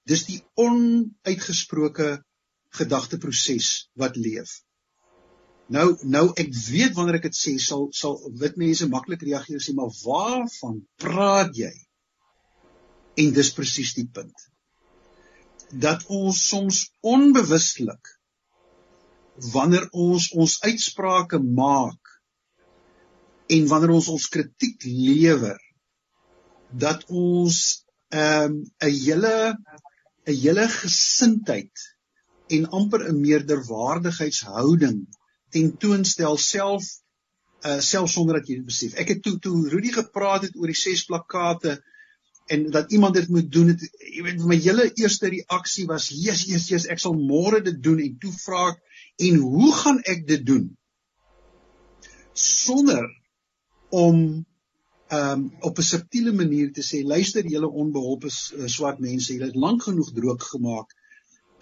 dis die onuitgesproke gedagteproses wat leef. Nou nou ek weet wanneer ek dit sê sal sal wit mense maklik reageer sê maar waarvan praat jy? En dis presies die punt. Dat ons soms onbewustelik wanneer ons ons uitsprake maak en wanneer ons ons kritiek lewer dat ons ehm, 'n um, hele 'n hele gesindheid en amper 'n meerderwaardigheidshouding tentoonstel self uh self sonder dat jy dit besef. Ek het toe toe Rudy gepraat het oor die ses plakkate en dat iemand dit moet doen het jy weet my hele eerste reaksie was Jesus Jesus ek sal môre dit doen. En toe vra ek en hoe gaan ek dit doen? Sonder om um, op 'n subtiele manier te sê luister julle onbeholpe uh, swart mense julle het lank genoeg droog gemaak.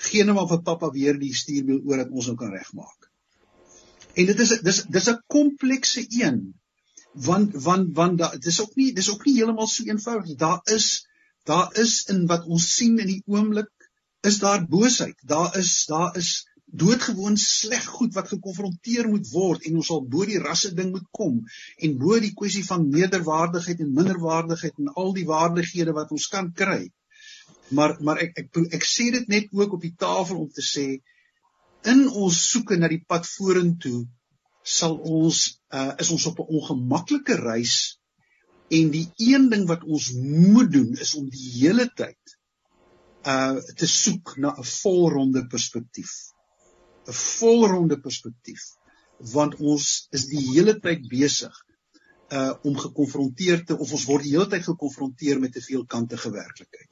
Geen nou maar vir pappa weer die stuurwiel oor dat ons hom kan regmaak. En dit is dis dis 'n komplekse een want want want dit is ook nie dis ook nie heeltemal so eenvoudig daar is daar is in wat ons sien in die oomblik is daar boosheid daar is daar is doodgewoon sleg goed wat gekonfronteer moet word en ons sal bo die rasse ding moet kom en bo die kwessie van meerderwaardigheid en minderwaardigheid en al die waardighede wat ons kan kry. Maar maar ek ek ek sê dit net ook op die tafel om te sê in ons soeke na die pad vorentoe sal ons uh, is ons op 'n ongemaklike reis en die een ding wat ons moet doen is om die hele tyd uh te soek na 'n volronde perspektief. 'n volronde perspektief want ons is die hele tyd besig uh om gekonfronteer te of ons word die hele tyd gekonfronteer met te veel kante gewerklikheid.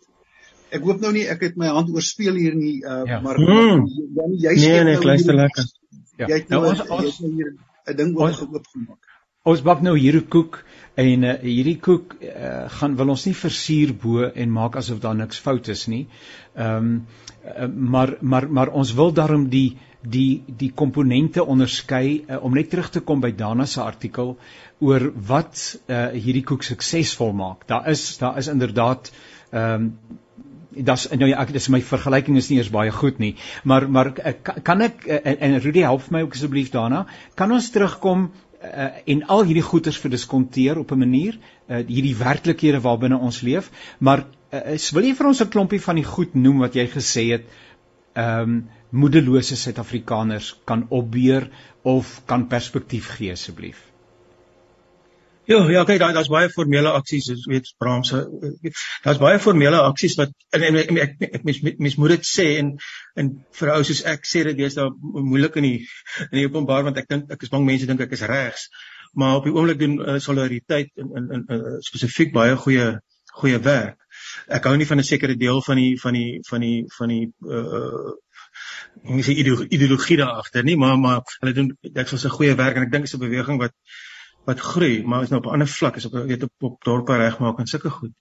Ek hoop nou nie ek het my hand oorspeel hier nie uh ja. maar hmm. dan jy sê nee, nee, nou luister lekker. Ja. Jy het nou, nou ons, ons, jy het nou hier 'n ding oop gemaak. Ons bak nou hierdie koek en uh, hierdie koek uh, gaan wil ons nie versier bo en maak asof daar niks fout is nie. Ehm um, uh, maar maar maar ons wil daarom die die die komponente onderskei uh, om net terug te kom by Dana se artikel oor wat uh, hierdie koek suksesvol maak. Daar is daar is inderdaad ehm um, das nou ja ek dis my vergelyking is nie eers baie goed nie maar maar uh, kan ek uh, en Rudy help my ook asseblief daarna kan ons terugkom uh, en al hierdie goeders verdiskonteer op 'n manier uh, hierdie werklikhede waarbinne ons leef maar uh, wil jy vir ons 'n klompie van die goed noem wat jy gesê het ehm um, moedelose Suid-Afrikaners kan opbeer of kan perspektief gee asseblief? Ja, ja, kyk, daar daar's baie formele aksies, jy weet, Bramse, daar's baie formele aksies wat en, en, en ek ek mens mens moet dit sê en en vir ou soos ek sê dit is daar moeilik in die in die openbaar want ek dink ek is bang mense dink ek is regs, maar op die oomblik doen uh, solidariteit in in in uh, spesifiek baie goeie goeie werk. Ek hou nie van 'n sekere deel van die van die van die van die uh nie se ideologie daar agter nie, maar maar hulle doen dit is 'n goeie werk en ek dink dit is 'n beweging wat wat groei, maar is nou op 'n ander vlak, is op weet op, op dorpe regmaak en sulke goed.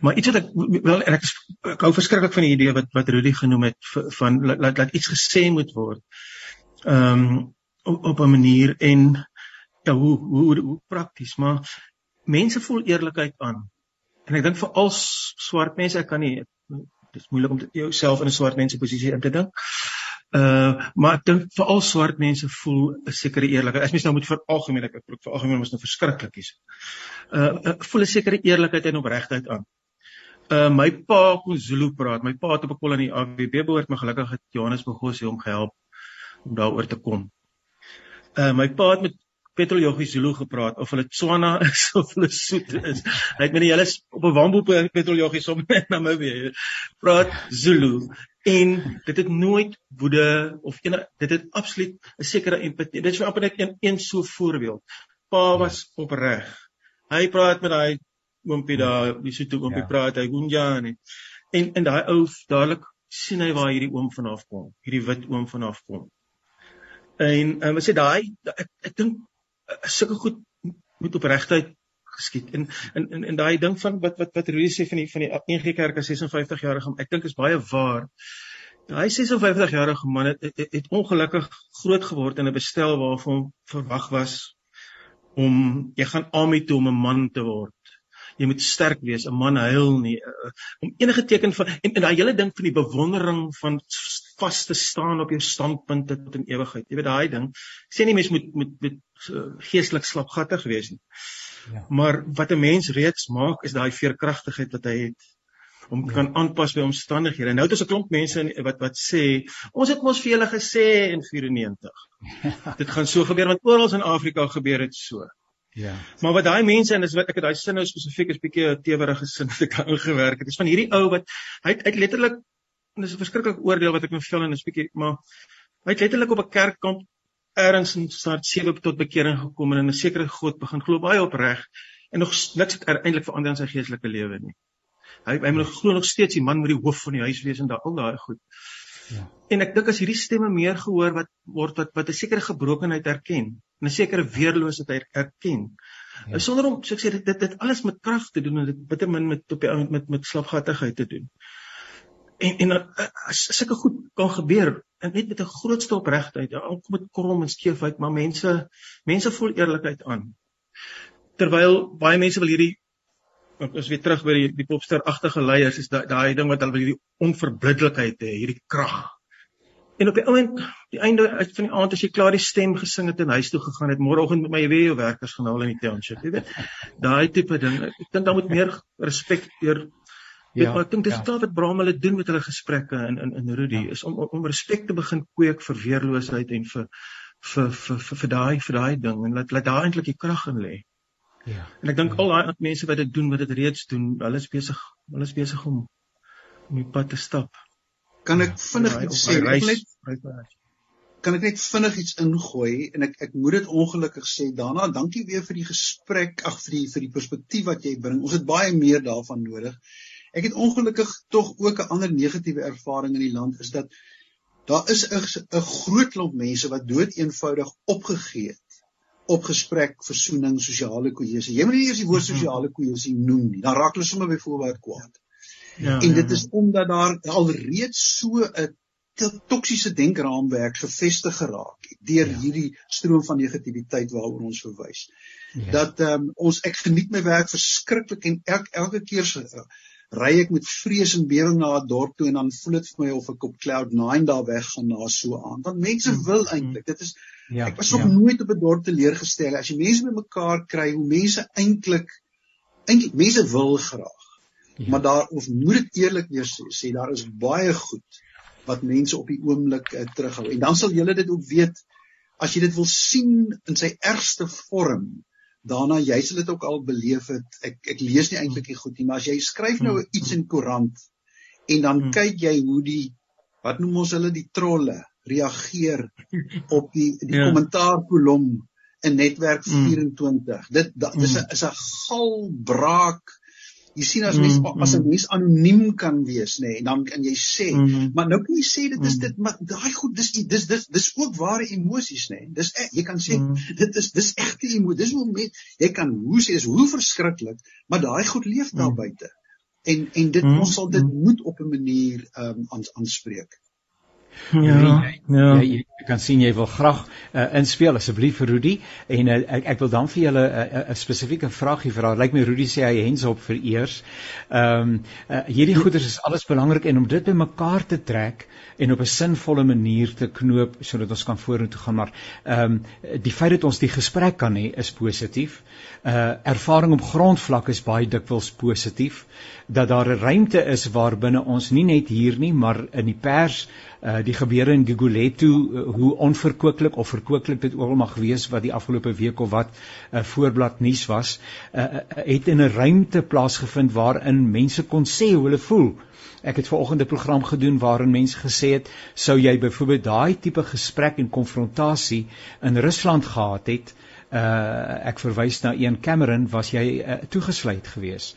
Maar iets wat ek wel en ek, is, ek hou verskriklik van die idee wat wat Rudy genoem het van laat laat iets gesê moet word. Ehm um, op, op 'n manier en ja, hoe hoe hoe, hoe prakties, maar mense voel eerlikheid aan. En ek dink vir al swart mense, ek kan nie dit is moeilik om jouself in 'n swart mense posisie in te dink. Uh maar ek dink veral swart mense voel 'n sekere eerlikheid. As mens nou moet vir algemeen ek ek vir algemeen mos nou verskriklik is. Uh voel 'n sekere eerlikheid en opregtheid aan. Uh my pa kon Zulu praat. My pa het op 'n kol in die AWB behoort, maar gelukkig het Johannes Bogosie hom gehelp om daaroor te kom. Uh my pa het met Petroljoggie Zulu gepraat of hulle Tswana is of hulle soet is. Hy het met hele op 'n wambo Petroljoggie som net na my weer praat Zulu en dit het nooit woede of enige dit het absoluut 'n sekere empatie. Dit is amper net een een so voorbeeld. Pa was opreg. Hy praat met daai oompie daar, die soet oompie ja. praat hy Gunja en en daai ou dadelik sien hy waar hierdie oom vanaf kom. Hierdie wit oom vanaf kom. En um, as jy daai ek, ek dink sulke goed moet opregtheid geskied. En en en, en daai ding van wat wat wat Rudy sê van die van die NG Kerk as 56 jarige, ek dink is baie waar. Hy 56 jarige man het, het, het ongelukkig groot geword in 'n bestel waarvan verwag was om jy gaan army toe om 'n man te word. Jy moet sterk wees, 'n man huil nie. Uh, om enige teken van en, en daai hele ding van die bewondering van vas te staan op jou standpunte tot in ewigheid. Jy weet daai ding. Ek sê nie mens moet moet met uh, geestelik slapgattig wees nie. Ja. Maar wat 'n mens reeds maak is daai veerkragtigheid wat hy het om ja. kan aanpas by omstandighede. Nou het ons 'n klomp mense in, wat wat sê, ons het mos vir julle gesê in 94. Dit gaan so gebeur want oral in Afrika gebeur dit so. Ja. Maar wat daai mense en dis wat ek het daai sin nou spesifiek is bietjie 'n tewerige sin wat ek ingewerk het. Dis van hierdie ou wat hy het, hy het letterlik en dis 'n verskriklike oordeel wat ek nou vel en 'n bietjie maar hy het letterlik op 'n kerkkamp ergens in start 7 tot bekering gekom en in 'n sekere God begin glo baie opreg en nog niks het eintlik verander in sy geestelike lewe nie. Hy hy moet glo nog steeds die man met die hoof van die huis wees en daai al daai goed. Ja. En ek dink as hierdie stemme meer gehoor wat word wat wat 'n sekere gebrokenheid erken, 'n sekere weerloosheid erken. Ja. Sonder om so ek sê dit dit, dit alles met krag te doen en dit bitter min met op die ou met met slapgattigheid te doen en en eh, as sulke goed kan gebeur en net met 'n grootste opregtheid al kom dit krom en skeefheid maar mense mense voel eerlikheid aan. Terwyl baie mense wil hierdie as weer terug by die die popster agtige leiers is daai daai ding wat hulle wil hierdie onverbiddelikheid hê hierdie krag. En op die oomblik die einde van die aand as jy klaar die stem gesing het en huis toe gegaan het môreoggend met my weer werkers gaan haal in die township jy weet. Daai tipe ding ek dink daar moet meer respek deur Ja, maar ek dink dis ja. wat Bram hulle doen met hulle gesprekke in in in Rudy ja. is om om respek te begin kweek vir weerloosheid en vir vir vir vir, vir daai vir daai ding en laat laat daar eintlik die krag in lê. Ja. En ek dink ja. al daai mense wat dit doen wat dit reeds doen, hulle is besig hulle is besig om om die pad te stap. Kan ek ja, vinnig iets sê? Net kan ek net vinnig iets ingooi en ek ek moet dit ongelukkig sê daarna dankie weer vir die gesprek ag vir die vir die perspektief wat jy bring ons het baie meer daarvan nodig Ek het ongelukkig tog ook 'n ander negatiewe ervaring in die land is dat daar is 'n groot klomp mense wat dood eenvoudig opgegee het op gesprek, versoening, sosiale kohesie. Jy moet nie eers die woord mhm. sosiale kohesie noem nie. Dan raak hulle sommer byvoorbeeld kwaad. Ja. En dit ja, is ja. omdat daar alreeds so 'n toksiese denkraamwerk gevestig geraak het deur ja. hierdie stroom van negativiteit waaroor ons verwys. Ja. Dat ehm um, ons ek geniet my werk verskriklik en elke elke keer se ry ek met vrees en bewering na 'n dorp toe en dan voel dit vir my of ek op cloud 9 daar weg gaan na so aan. Want mense mm, wil eintlik. Dit is ja, ek was nog ja. nooit op 'n dorp teleurgestel as jy mense bymekaar kry hoe mense eintlik eintlik mense wil graag. Ja. Maar daar ons moet dit eerlik weer sê, sê daar is baie goed wat mense op die oomblik uh, terughou. En dan sal julle dit ook weet as jy dit wil sien in sy ergste vorm daarna jy sal dit ook al beleef het ek ek lees nie eintlik die goed nie maar as jy skryf nou hmm. iets in koerant en dan hmm. kyk jy hoe die wat noem ons hulle die trolle reageer op die die ja. kommentaarkolom in netwerk 24 hmm. dit da, dis 'n is 'n galbraak Jy sien as mens mm, as 'n mm. mens anoniem kan wees nê nee, en dan kan jy sê, mm. maar nou kan jy sê dit is mm. dit maar daai goed dis dis dis dis ook ware emosies nê. Nee. Dis ek, jy kan sê mm. dit is dis egte emosie. Dis hoe mens jy kan hoe sê is hoe verskriklik, maar daai goed leef daar mm. buite. En en dit mm. ons sal dit mm. moet op 'n manier ehm um, aanspreek. Ja, jy, ja. Jy, jy kan sien jy wil graag uh, inspel asseblief vir Rudy en uh, ek ek wil dan vir julle 'n uh, uh, spesifieke vraagie vra. Lyk like my Rudy sê hy hens op vir eers. Ehm um, uh, hierdie goeders is alles belangrik en om dit bymekaar te trek en op 'n sinvolle manier te knoop sodat ons kan vorentoe gaan maar ehm um, die feit dat ons die gesprek kan hê is positief. Uh ervaring op grondvlak is baie dikwels positief dat daar 'n ruimte is waarbinne ons nie net hier nie maar in die pers uh die gebeure in Gugulethu uh, hoe onverkooklik of verkooklik dit ook al mag wees wat die afgelope week of wat 'n uh, voorblad nuus was uh, uh, het in 'n ruimte plaasgevind waarin mense kon sê hoe hulle voel. Ek het vanoggend 'n program gedoen waarin mense gesê het sou jy byvoorbeeld daai tipe gesprek en konfrontasie in Rusland gehad het uh ek verwys na een Cameron was jy uh, toegesluit geweest.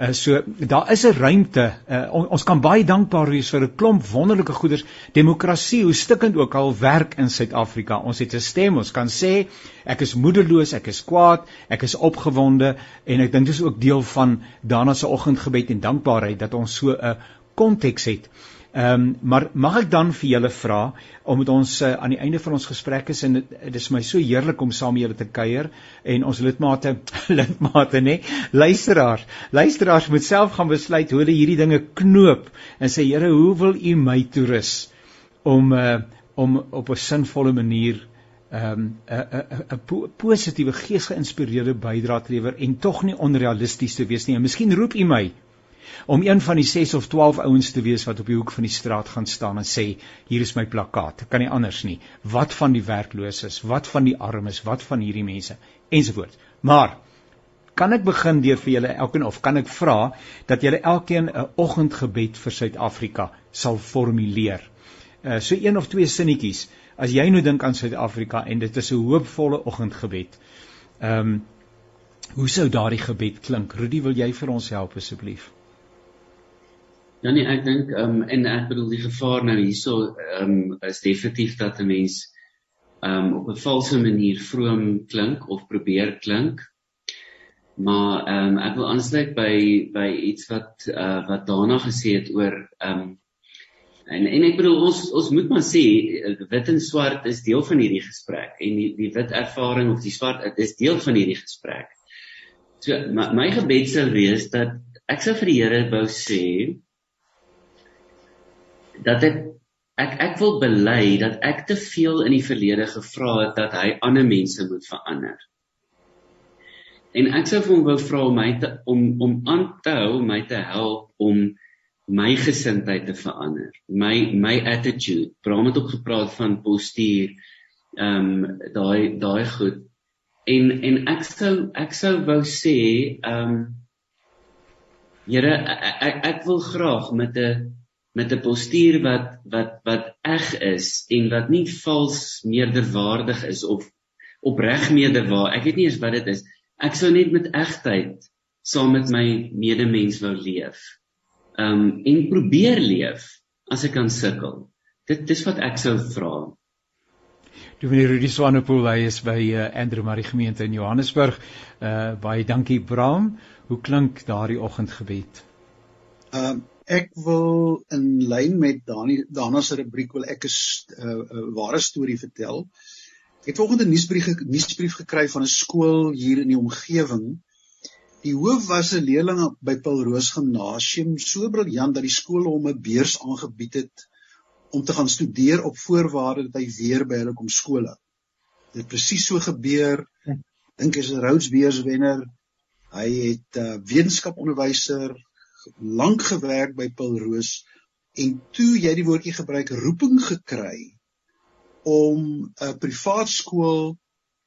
Uh, so daar is 'n ruimte. Uh, on, ons kan baie dankbaar wees vir 'n klomp wonderlike goeders. Demokrasie, hoe stikkend ook al werk in Suid-Afrika. Ons het 'n stem. Ons kan sê ek is moedeloos, ek is kwaad, ek is opgewonde en ek dink dis ook deel van daarna se oggendgebed en dankbaarheid dat ons so 'n konteks het. Ehm um, maar mag ek dan vir julle vra om met ons uh, aan die einde van ons gesprek is en dit is my so heerlik om saam met julle te kuier en ons lidmate lidmate nê luisteraars luisteraars moet self gaan besluit hoe hulle hierdie dinge knoop en sê Here hoe wil u my toerus om uh, om op 'n sinvolle manier ehm, 'n 'n 'n positiewe gees geïnspireerde bydrae te lewer en tog nie onrealisties te wees nie. En miskien roep u my om een van die 6 of 12 ouens te wees wat op die hoek van die straat gaan staan en sê hier is my plakkaat. Kan nie anders nie. Wat van die werklooses? Wat van die armes? Wat van hierdie mense? Ensovoorts. Maar kan ek begin deur vir julle elkeen of kan ek vra dat julle elkeen 'n oggendgebed vir Suid-Afrika sal formuleer? Uh, so een of twee sinnetjies. As jy nou dink aan Suid-Afrika en dit is 'n hoopvolle oggendgebed ehm um, hoe sou daardie gebed klink? Rudy wil jy vir ons help asseblief Ja nee, ek dink ehm um, en ek bedoel die gevaar nou hierso ehm um, is definitief dat 'n mens ehm um, op 'n valse manier vroom klink of probeer klink. Maar ehm um, ek wil aansluit by by iets wat uh wat daarna gesê het oor ehm um, en en ek bedoel ons ons moet maar sê wit en swart is deel van hierdie gesprek en die die wit ervaring of die swart is deel van hierdie gesprek. So my, my gebed sou wees dat ek sou vir die Here wou sê dat ek ek ek wil bely dat ek te veel in die verlede gevra het dat hy ander mense moet verander. En ek sou vir hom wou vra om my te om om aan te hou, my te help om my gesindheid te verander. My my attitude. Bram het ook gepraat van postuur. Ehm um, daai daai goed. En en ek sou ek sou wou sê ehm um, Here ek, ek ek wil graag met 'n met 'n postuur wat wat wat eg is en wat nie vals meerderwaardig is of opreg meerderwaardig. Ek weet nie eens wat dit is. Ek sou net met egtheid saam met my medemens wou leef. Um en probeer leef as ek kan sukkel. Dit dis wat ek sou vra. Dominee Rudy Swanepoel, hy is by uh, Andrew Marie gemeente in Johannesburg. Uh baie dankie Bram. Hoe klink daardie oggendgebed? Um ek wil in lyn met Dani Dana se rubriek wil ek 'n uh, uh, ware storie vertel. Ek het volgende nuusbrief nuusbrief gekry van 'n skool hier in die omgewing. Die hoof was 'n leerling by Paul Roos Gimnasium, so briljant dat die skool hom 'n beurs aangebied het om te gaan studeer op voorwaarde dat hy weer by hulle kom skool. Dit presies so gebeur. Dink hy's 'n Rhodes beurs wenner. Hy het 'n uh, wetenskaponderwyser lank gewerk by Paul Roos en toe jy die woordjie gebruik roeping gekry om 'n privaat skool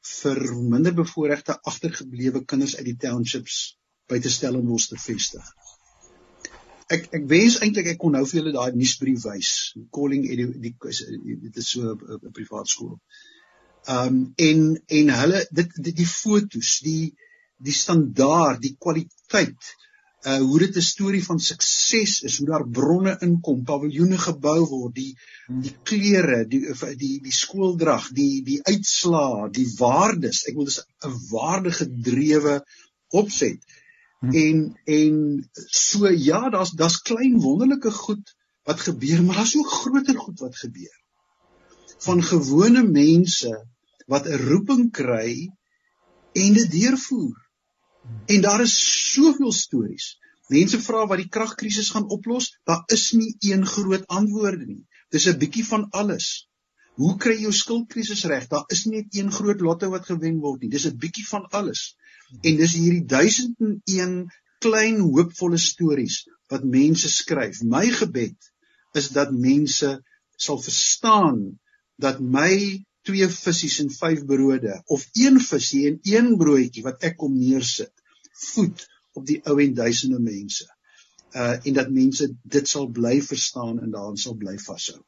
vir minderbevoorregte agtergeblewe kinders uit die townships by te stel en ons te vestig. Ek ek wens eintlik ek kon nou vir julle daai nuusbrief wys. Calling edu die dit is so 'n privaat skool. Um en en hulle dit die, die fotos, die die standaard, die kwaliteit uh hoe dit 'n storie van sukses is, hoe daar bronne inkom, paviljoene gebou word, die die klere, die die die skooldrag, die die uitslaa, die waardes. Ek wil dis 'n waardegedrewe opset. Hm. En en so ja, daar's daar's klein wonderlike goed wat gebeur, maar daar's ook groter goed wat gebeur. Van gewone mense wat 'n roeping kry en dit deurvoer. En daar is soveel stories. Mense vra wat die kragkrisis gaan oplos, daar is nie een groot antwoord nie. Dis 'n bietjie van alles. Hoe kry jy jou skuldkrisis reg? Daar is nie net een groot lotto wat gewen word nie. Dis 'n bietjie van alles. En dis hierdie 1001 klein hoopvolle stories wat mense skryf. My gebed is dat mense sal verstaan dat my twee visse en vyf brode of een visie en een broodjie wat ek kom neersit voed op die ou en duisende mense. Uh en dat mense dit sal bly verstaan en daarin sal bly vashou.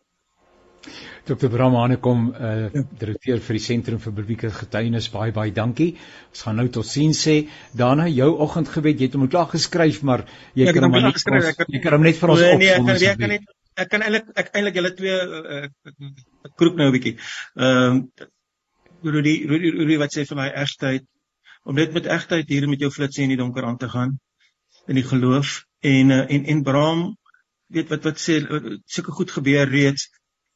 Dr. Bramane kom uh direkteur vir die sentrum vir publieke getuienis baie baie dankie. Ons gaan nou tot sien sê. Daarna jou oggendgebed, jy het hom klaar geskryf, maar jy ja, kan hom net geskryf. Jy kan hom net vir ons nee, nee, ek kan ek kan net ek kan eintlik ek eintlik julle twee uh, ek kroek nou 'n bietjie. Ehm uh, Rudy Rudy Rudy wat sê vir my egtheid om net met egtheid hier met jou flitsie in die donker aan te gaan in die geloof en uh, en en Bram weet wat wat sê sulke goed gebeur reeds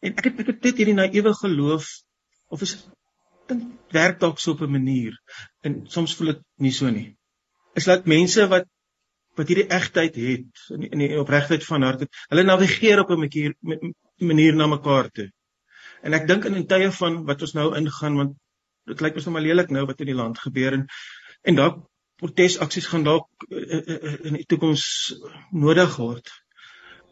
en ek het ek het net hierdie naïewe geloof of is dink werk dalk so op 'n manier en soms voel dit nie so nie. Is dat mense wat wat hierdie egtheid het in die, in die opregtheid van hart het. Hulle navigeer op 'n manier manier na mekaar toe. En ek dink in 'n tye van wat ons nou ingaan want dit lyk mos nou maar lelik nou wat in die land gebeur en en dalk protesaksies gaan dalk uh, uh, in die toekoms nodig word.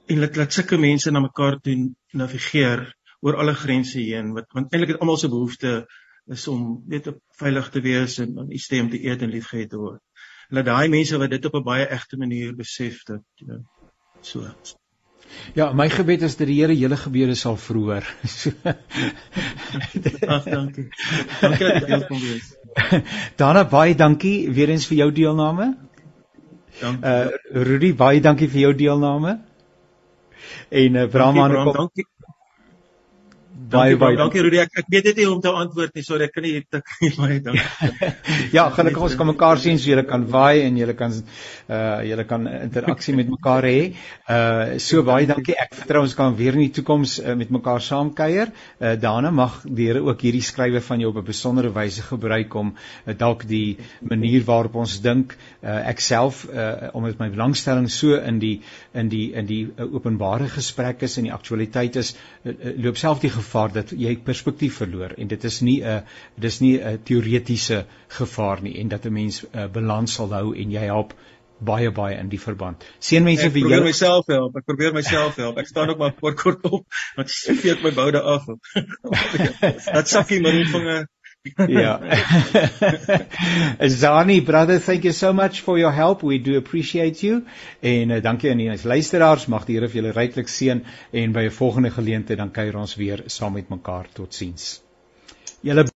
En laat laat sulke mense na mekaar toe navigeer oor alle grense heen wat want eintlik het almal se behoefte is om net veilig te wees en om iets te eet en liefgehad te word dat daai mense wat dit op 'n baie egte manier besef dat know, so Ja, my gebed is dat die Here julle gebede sal verhoor. Ag, dankie. Dankie dat jy kom wees. Daarna baie dankie weer eens vir jou deelname. Dankie. Uh Rudy, baie dankie vir jou deelname. En uh Brahman, dankie, Bram, dankie baie baie dankie Rudy. Ek, ek weet net nie hoe om te antwoord nie. Sorry ek kan nie tik nie baie dankie ja gelukkig ons kan mekaar sien so julle kan waai en julle kan uh julle kan interaksie met mekaar hê. Uh so baie dankie. Ek vertrou ons kan weer in die toekoms uh, met mekaar saam kuier uh daarna mag die Here ook hierdie skrywe van jou op 'n besondere wyse gebruik om uh, dalk die manier waarop ons dink uh ek self uh omdat my belangstelling so in die in die in die uh, openbare gesprek is en die aktualiteit is uh, loop self die gevaar gevaar dat jy perspektief verloor en dit is nie 'n dis nie 'n teoretiese gevaar nie en dat 'n mens 'n uh, balans sal hou en jy help baie baie in die verband. Seën mense vir jou. Ek probeer myself help. Ek probeer myself help. Ek staan ook maar kort kort op want ek weet my boude af. Dat sakkie nie vinge yeah. Zani brother thank you so much for your help. We do appreciate you. En uh, dankie aan die luisteraars. Mag die Here vir julle ryklik seën en by 'n volgende geleentheid dan kuier ons weer saam met mekaar. Totsiens. Julle